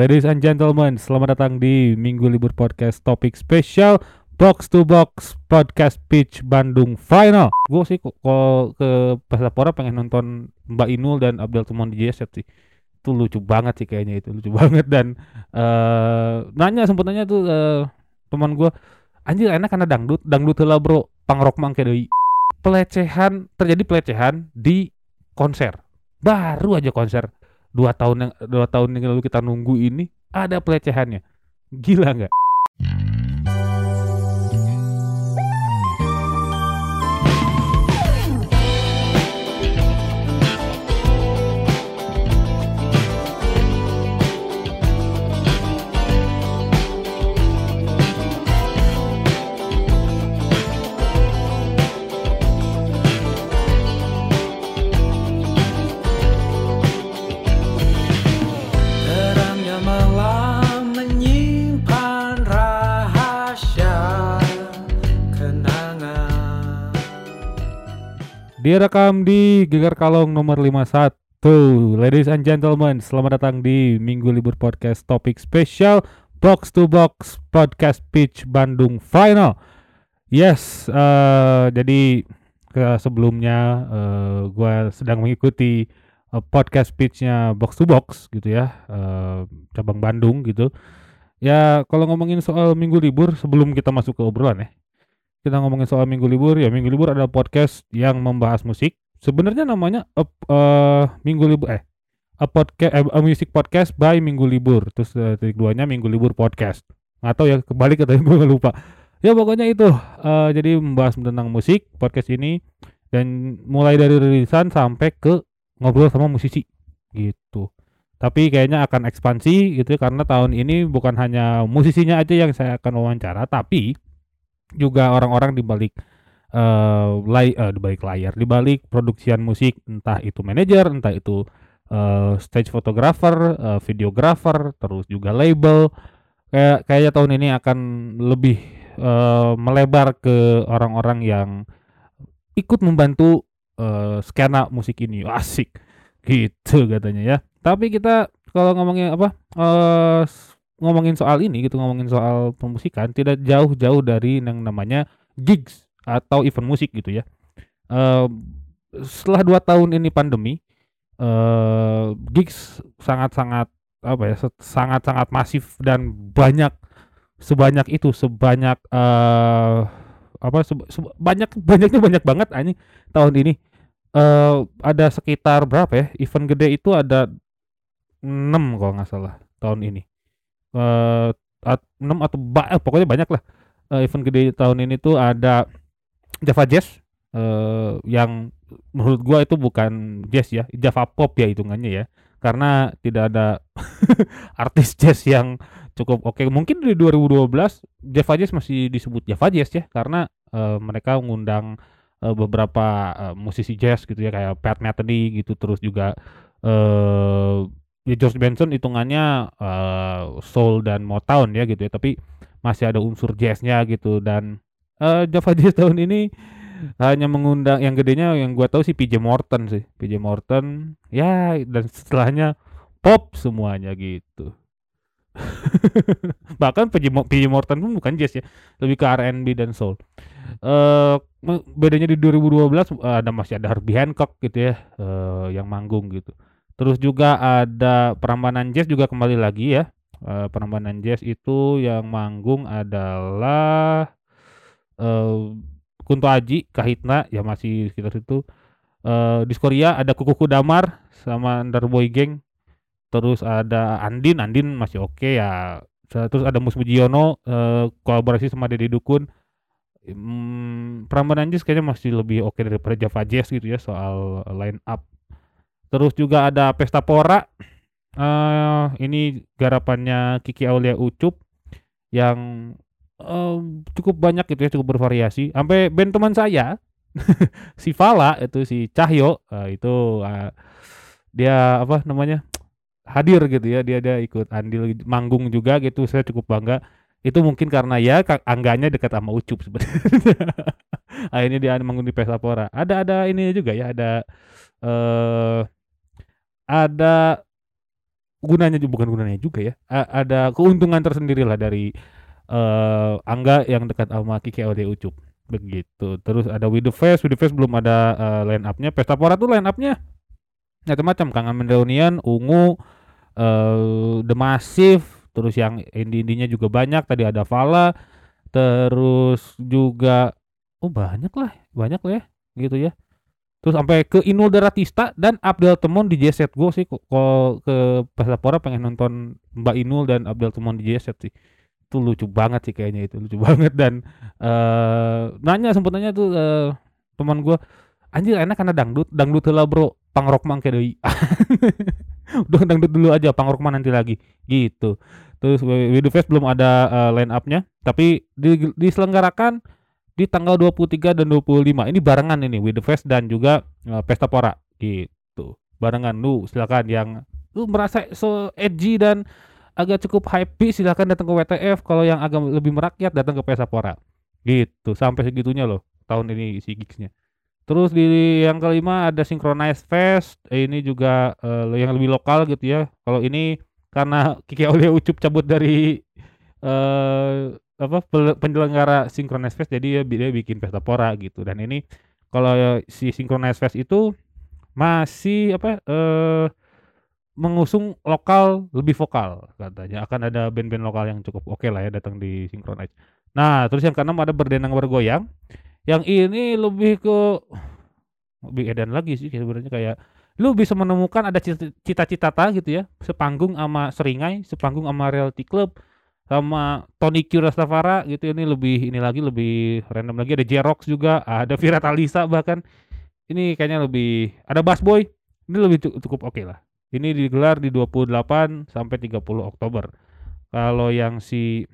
ladies and gentlemen, selamat datang di Minggu Libur Podcast topik spesial Box to Box Podcast Pitch Bandung Final. Gue sih kok ke Pasapora pengen nonton Mbak Inul dan Abdel Tumon di JSF sih. Itu lucu banget sih kayaknya itu lucu banget. Dan uh, nanya sempat nanya tuh uh, teman gue anjir enak karena dangdut dangdut lah bro. Pangrok mangke deui. Pelecehan terjadi pelecehan di konser. Baru aja konser dua tahun yang dua tahun yang lalu kita nunggu ini ada pelecehannya. Gila nggak Direkam di Gegar Kalong nomor 51 Ladies and gentlemen, selamat datang di Minggu Libur Podcast topik spesial Box to Box Podcast Pitch Bandung Final. Yes, uh, jadi ke sebelumnya uh, eh, gue sedang mengikuti uh, podcast pitchnya Box to Box gitu ya uh, Cabang Bandung gitu. Ya kalau ngomongin soal minggu libur sebelum kita masuk ke obrolan ya kita ngomongin soal minggu libur ya minggu libur ada podcast yang membahas musik. Sebenarnya namanya uh, uh, minggu libur eh a podcast eh, a music podcast by minggu libur. Terus uh, titik duanya minggu libur podcast. Tahu ya kembali ke tadi gue lupa. Ya pokoknya itu uh, jadi membahas tentang musik podcast ini dan mulai dari rilisan sampai ke ngobrol sama musisi gitu. Tapi kayaknya akan ekspansi gitu ya, karena tahun ini bukan hanya musisinya aja yang saya akan wawancara tapi juga orang-orang di balik uh, lay, uh, di balik layar, di balik produksian musik, entah itu manajer, entah itu uh, stage photographer, uh, videographer, terus juga label. Kayak kayaknya tahun ini akan lebih uh, melebar ke orang-orang yang ikut membantu uh, skena musik ini. Asik gitu katanya ya. Tapi kita kalau ngomongin apa uh, ngomongin soal ini gitu ngomongin soal pemusikan tidak jauh-jauh dari yang namanya gigs atau event musik gitu ya. Uh, setelah dua tahun ini pandemi, uh, gigs sangat-sangat apa ya sangat-sangat masif dan banyak sebanyak itu sebanyak uh, apa se, se, banyak banyaknya banyak banget ini tahun ini uh, ada sekitar berapa ya event gede itu ada 6 kalau nggak salah tahun ini uh, enam atau ba eh, pokoknya banyak lah. Uh, event gede tahun ini tuh ada Java Jazz. Uh, yang menurut gua itu bukan jazz ya Java pop ya hitungannya ya. Karena tidak ada artis jazz yang cukup oke. Okay. mungkin di 2012 Java Jazz masih disebut Java Jazz ya karena uh, mereka mengundang uh, beberapa uh, musisi jazz gitu ya kayak Pat Metheny gitu terus juga uh, ya George Benson hitungannya uh, soul dan Motown ya gitu ya tapi masih ada unsur jazznya gitu. Dan uh, Java Jazz tahun ini hanya mengundang yang gedenya yang gua tahu sih PJ Morton sih. PJ Morton ya dan setelahnya pop semuanya gitu. Bahkan PJ, PJ Morton pun bukan jazz ya lebih ke R&B dan soul. Uh, bedanya di 2012 uh, ada masih ada Herbie Hancock gitu ya uh, yang manggung gitu Terus juga ada Prambanan Jazz juga kembali lagi ya. Uh, Prambanan Jazz itu yang manggung adalah uh, Kunto Aji, Kahitna ya masih sekitar itu. Uh, di Korea ada Kukuku Damar sama Underboy Gang. Terus ada Andin, Andin masih oke okay ya. Terus ada Mus Mujiono uh, kolaborasi sama Deddy Dukun. Hmm, Prambanan Jazz kayaknya masih lebih oke okay daripada Java Jazz gitu ya soal line up Terus juga ada Pesta Pora. Uh, ini garapannya Kiki Aulia Ucup yang uh, cukup banyak gitu ya, cukup bervariasi. Sampai band teman saya si Fala itu si Cahyo uh, itu uh, dia apa namanya? hadir gitu ya. Dia dia ikut andil manggung juga gitu. Saya cukup bangga. Itu mungkin karena ya angganya dekat sama Ucup sebenarnya. Akhirnya dia manggung di Pesta Pora. Ada ada ini juga ya, ada eh uh, ada gunanya juga bukan gunanya juga ya. A- ada keuntungan tersendiri lah dari eh Angga yang dekat sama Kiki Audio Ucup. Begitu. Terus ada With the Face, With the Face belum ada eh, line up-nya. Pesta Pora tuh line up-nya macam-macam. Kangen Mendeonian, Ungu, eh The Massive, terus yang indie-indinya juga banyak. Tadi ada Vala, terus juga oh banyak lah, banyak lah ya, gitu ya. Terus sampai ke Inul Daratista dan Abdel Temon di Jet Set. Gue sih kok ke Pesta Pora pengen nonton Mbak Inul dan Abdel Temon di Jet Set sih. Itu lucu banget sih kayaknya itu, lucu banget. Dan eh nanya sempet nanya tuh eh, teman gue anjir enak karena dangdut? Dangdut lah bro. Pangrok mang kayak deui udah dangdut dulu aja pangrok mah nanti lagi. Gitu. Terus With the Face belum ada eh, line up-nya. Tapi di- diselenggarakan di tanggal 23 dan 25 ini barengan ini With the Face dan juga eh, Pesta Pora. Gitu. Barengan. Lu silakan yang lu merasa so edgy dan agak cukup happy silakan datang ke WTF kalau yang agak lebih merakyat datang ke Pesta Pora. Gitu. Sampai segitunya loh tahun ini si gigsnya. Terus di yang kelima ada Synchronize Fest. Ini juga eh, yang lebih lokal gitu ya. Kalau ini karena Kiki Aulia Ucup cabut dari eh apa penyelenggara Synchronize Fest jadi dia, dia bikin pesta pora gitu dan ini kalau si Synchronize Fest itu masih apa eh mengusung lokal lebih vokal katanya akan ada band-band lokal yang cukup oke lah ya datang di Synchronize. Nah, terus yang keenam ada berdenang bergoyang. Yang ini lebih ke lebih edan lagi sih sebenarnya kayak lu bisa menemukan ada cita- cita-cita gitu ya, sepanggung sama Seringai, sepanggung sama Realty Club sama Tony Q Rastafara gitu ini lebih ini lagi lebih random lagi. Ada Jerox juga ada Vira Talisa bahkan. Ini kayaknya lebih ada Bass Boy ini lebih cu- cukup oke lah. Ini digelar di 28 sampai 30 Oktober. Kalau yang si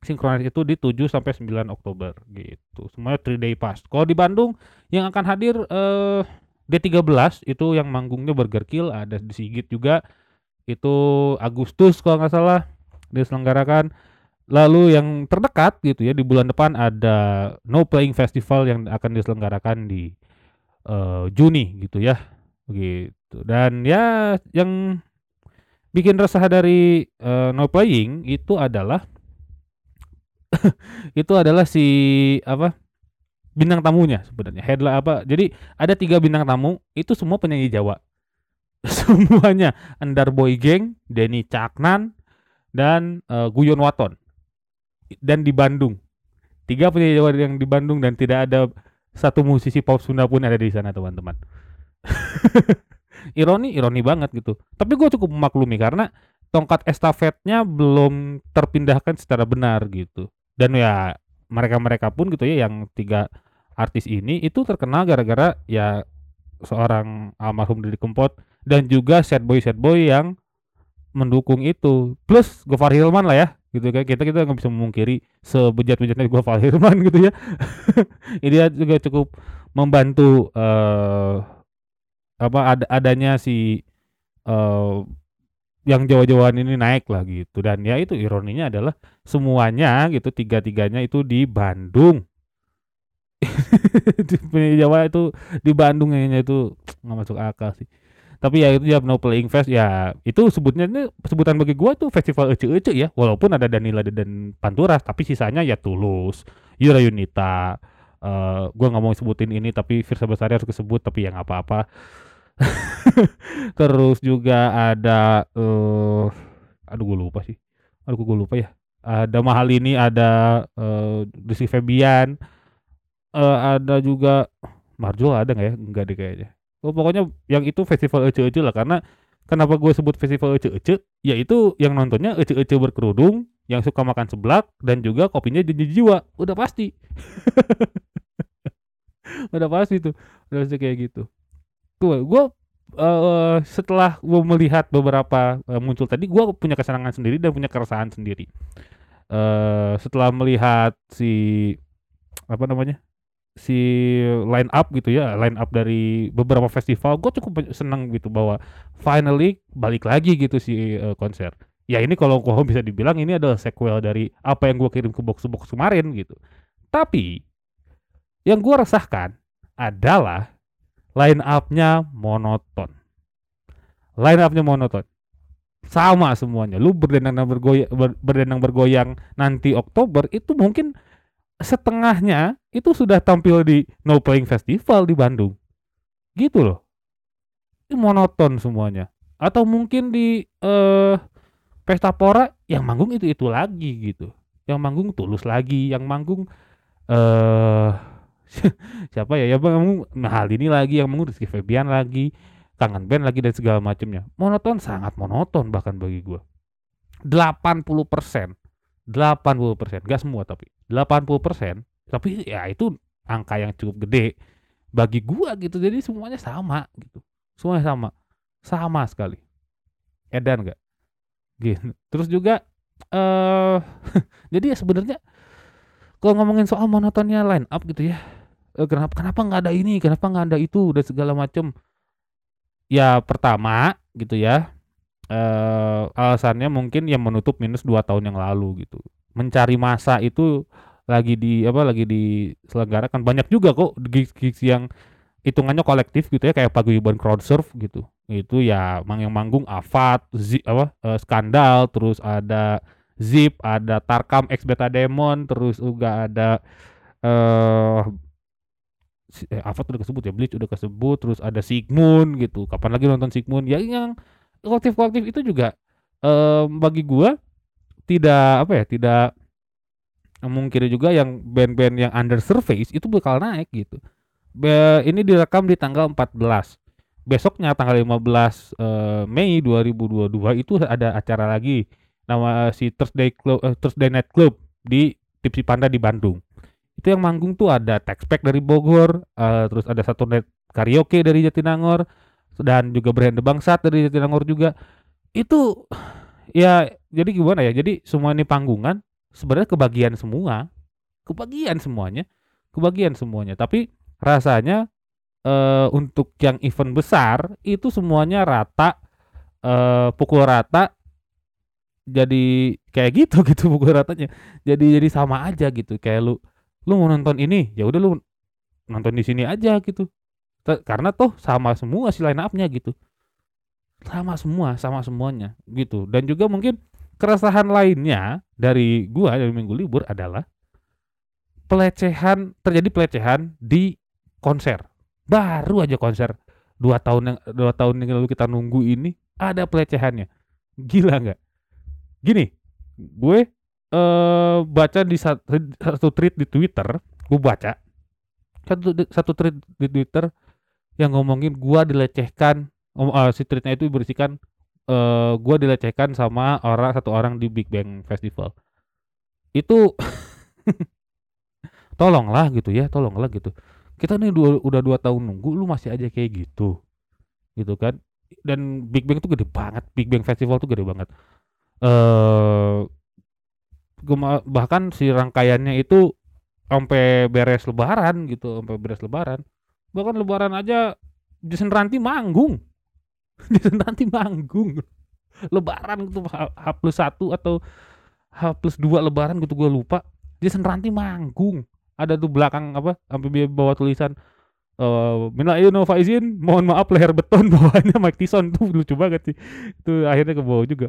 Synchronize itu di 7 sampai 9 Oktober gitu. Semuanya 3 day pass. Kalau di Bandung yang akan hadir eh D13 itu yang manggungnya Burger Kill ada di Sigit juga. Itu Agustus kalau nggak salah diselenggarakan. Lalu yang terdekat gitu ya di bulan depan ada No Playing Festival yang akan diselenggarakan di eh, Juni gitu ya. Gitu. Dan ya yang bikin resah dari eh, No Playing itu adalah itu adalah si apa bintang tamunya sebenarnya headline apa jadi ada tiga bintang tamu itu semua penyanyi Jawa semuanya Endar Boy Gang Denny Caknan dan eh, Guyon Waton. Dan di Bandung. Tiga penyanyi Jawa yang di Bandung dan tidak ada satu musisi pop Sunda pun ada di sana teman-teman. Ironi ironi banget gitu. Tapi gue cukup memaklumi karena tongkat estafetnya belum terpindahkan secara benar gitu. Dan ya mereka-mereka pun gitu ya yang tiga artis ini itu terkenal gara-gara ya seorang almarhum Didi Kempot dan juga sad boy sad boy yang mendukung itu. Plus Gofar Hilman lah ya gitu kan. Kita kita nggak bisa memungkiri sebejat-bejatnya Gofar Hilman gitu ya. Dia juga cukup membantu eh apa ad- adanya si eh yang Jawa-Jawaan ini naik lah gitu. Dan ya itu ironinya adalah semuanya gitu tiga-tiganya itu di Bandung. Di Jawa itu di Bandung itu nggak masuk akal sih tapi ya itu ya no playing fest ya itu sebutnya ini sebutan bagi gua tuh festival ece-ece ya walaupun ada Danila dan Pantura tapi sisanya ya Tulus Yura Yunita eh gua nggak mau sebutin ini tapi Firsa Besari harus disebut tapi yang apa-apa. Terus juga ada eh aduh gue lupa sih. Aduh gue lupa ya. Ada mahal ini ada eh Rizky Febian eh ada juga Marjo ada nggak ya? Enggak deh kayaknya oh, pokoknya yang itu festival ece-ece lah karena kenapa gue sebut festival ece-ece? Yaitu yang nontonnya ece-ece berkerudung yang suka makan seblak dan juga kopinya jadi jiwa. Udah pasti. Udah pasti tuh udah pasti kayak gitu. Gue gue eh, setelah gue melihat beberapa eh, muncul tadi gue punya kesenangan sendiri dan punya keresahan sendiri. Eh setelah melihat si apa namanya si line up gitu ya line up dari beberapa festival gue cukup senang gitu bahwa finally balik lagi gitu si eh, konser. Ya ini kalau kalau bisa dibilang ini adalah sequel dari apa yang gue kirim ke box box kemarin gitu. Tapi yang gue resahkan adalah line up-nya monoton. Line up-nya monoton. Sama semuanya. Lu berdendang dan bergoyang ber, bergoyang nanti Oktober itu mungkin setengahnya itu sudah tampil di No Playing Festival di Bandung. Gitu loh. Ini monoton semuanya. Atau mungkin di eh Pesta Pora yang manggung itu itu lagi gitu. Yang manggung tulus lagi yang manggung eh siapa ya? Ya bang mahal ini lagi yang manggung Rizky Febian lagi kangen band lagi dan segala macamnya. Monoton sangat monoton bahkan bagi gua. 80 persen 80 persen. Gak semua tapi 80 persen. Tapi ya itu angka yang cukup gede bagi gua gitu. Jadi semuanya sama gitu. Semuanya sama. Sama sekali. Edan gak gitu. Terus juga eh jadi ya sebenarnya kalau ngomongin soal monotonnya line up gitu ya eh, kenapa kenapa nggak ada ini kenapa nggak ada itu dan segala macam ya pertama gitu ya eh alasannya mungkin yang menutup minus dua tahun yang lalu gitu mencari masa itu lagi di apa lagi diselenggarakan banyak juga kok gigs-gigs yang hitungannya kolektif gitu ya kayak paguyuban crowd surf gitu itu ya mang yang manggung Avat, Zip, apa eh, Skandal, terus ada Zip, ada Tarkam X Beta Demon, terus juga ada eh si- eh, Avat udah kesebut ya, Bleach udah kesebut, terus ada Sigmund gitu. Kapan lagi nonton Sigmund? Ya yang kolektif-kolektif itu juga eh bagi gua tidak apa ya, tidak mungkin juga yang band-band yang under surface itu bakal naik gitu. Be- ini direkam di tanggal 14 besoknya tanggal 15 eh, Mei 2022 itu ada acara lagi nama si Thursday Club eh, Thursday Night Club di Tipsi Panda di Bandung. Itu yang manggung tuh ada Texpack dari Bogor, eh, terus ada satu net karaoke dari Jatinangor dan juga Brand Bangsat dari Jatinangor juga. Itu ya jadi gimana ya? Jadi semua ini panggungan sebenarnya kebagian semua. Kebagian semuanya. Kebagian semuanya. Tapi rasanya eh untuk yang event besar itu semuanya rata eh pukul rata jadi kayak gitu gitu pukul ratanya jadi jadi sama aja gitu kayak lu lu mau nonton ini ya udah lu nonton di sini aja gitu karena toh sama semua si line up-nya gitu. Sama semua sama semuanya gitu. Dan juga mungkin keresahan lainnya dari gua dari minggu libur adalah pelecehan terjadi pelecehan di konser. Baru aja konser. Dua tahun yang dua tahun yang lalu kita nunggu ini ada pelecehannya. Gila nggak? Gini gue eh baca di satu, satu tweet di Twitter gue baca. Satu satu tweet di Twitter yang ngomongin gua dilecehkan om- eh, si tweetnya itu berisikan eh gua dilecehkan sama orang satu orang di Big Bang Festival. Itu tolonglah gitu ya tolonglah gitu. Kita nih dua, udah dua tahun nunggu lu masih aja kayak gitu gitu kan. Dan Big Bang tuh gede banget Big Bang Festival tuh gede banget. Eh gema- bahkan si rangkaiannya itu sampai beres lebaran gitu sampai beres lebaran bahkan lebaran aja Jason Ranti manggung. Jason Ranti manggung. Lebaran gitu H, plus satu atau H plus dua lebaran gitu gue lupa. Jason Ranti manggung. Ada tuh belakang apa sampai bawa tulisan eh minal aidin wal faizin mohon maaf leher beton bawahnya Mike Tyson. Tuh lucu banget sih. Itu akhirnya ke bawah juga.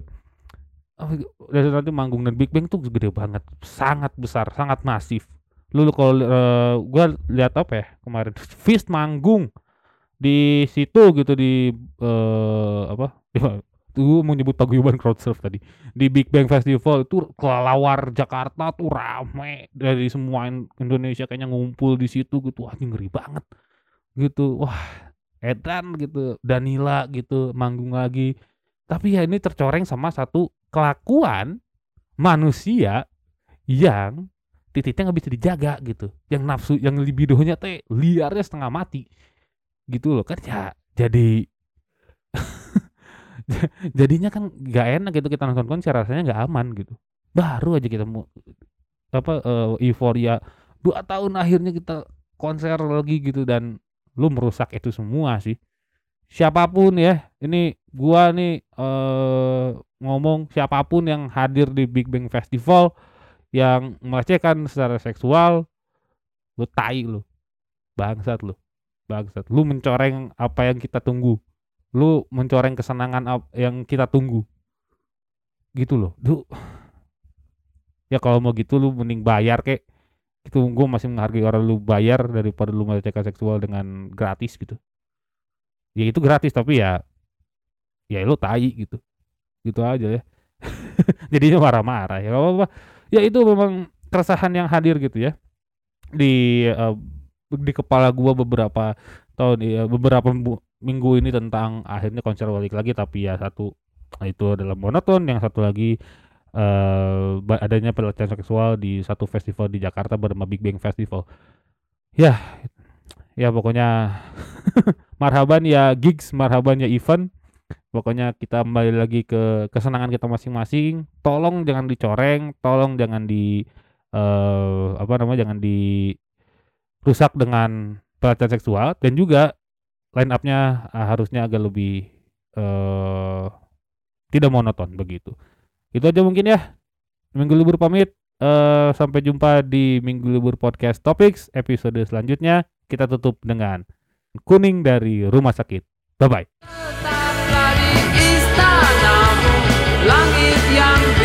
Oh, Jason Ranti manggung dan Big Bang tuh gede banget. Sangat besar sangat masif lu kalau eh, gua lihat apa ya kemarin? Fist manggung di situ gitu di eh apa? Tuh mau nyebut paguyuban crowd surf tadi. Di Big Bang Festival itu kelelawar Jakarta tuh rame. Dari semua in- Indonesia kayaknya ngumpul di situ gitu. Wah ngeri banget gitu. Wah Edan gitu. Danila gitu manggung lagi. Tapi ya ini tercoreng sama satu kelakuan manusia yang titiknya nggak bisa dijaga gitu. Yang nafsu yang libidonya teh liarnya setengah mati gitu loh. Kan ya jadi jadinya kan gak enak gitu kita nonton konser rasanya nggak aman gitu. Baru aja kita mau apa eh, euforia dua tahun akhirnya kita konser lagi gitu dan lu merusak itu semua sih. Siapa pun ya ini gua nih eh ngomong siapa pun yang hadir di Big Bang Festival yang melecehkan secara seksual lu tai lu. Bangsat lu. Bangsat. Lu mencoreng apa yang kita tunggu. Lu mencoreng kesenangan yang kita tunggu. Gitu loh. Duh ya kalau mau gitu lu mending bayar kek. Itu gue masih menghargai orang lu bayar daripada lu melecehkan seksual dengan gratis gitu. Ya itu gratis tapi ya ya lu tai gitu. Gitu aja ya. Jadinya marah-marah ya apa apa ya itu memang keresahan yang hadir gitu ya. Di uh, di kepala gua beberapa tahun ya beberapa minggu ini tentang akhirnya konser balik lagi tapi ya satu itu adalah monoton yang satu lagi uh, adanya pelecehan seksual di satu festival di Jakarta bernama Big Bang Festival. Ya ya pokoknya marhaban ya gigs marhaban ya event pokoknya kita kembali lagi ke kesenangan kita masing-masing. Tolong jangan dicoreng tolong jangan di uh, apa namanya jangan di rusak dengan pelecehan seksual. Dan juga line up-nya uh, harusnya agak lebih uh, tidak monoton begitu. Itu aja mungkin ya. Minggu libur pamit. Uh, sampai jumpa di minggu libur podcast topics episode selanjutnya. Kita tutup dengan kuning dari rumah sakit. Bye bye langit yang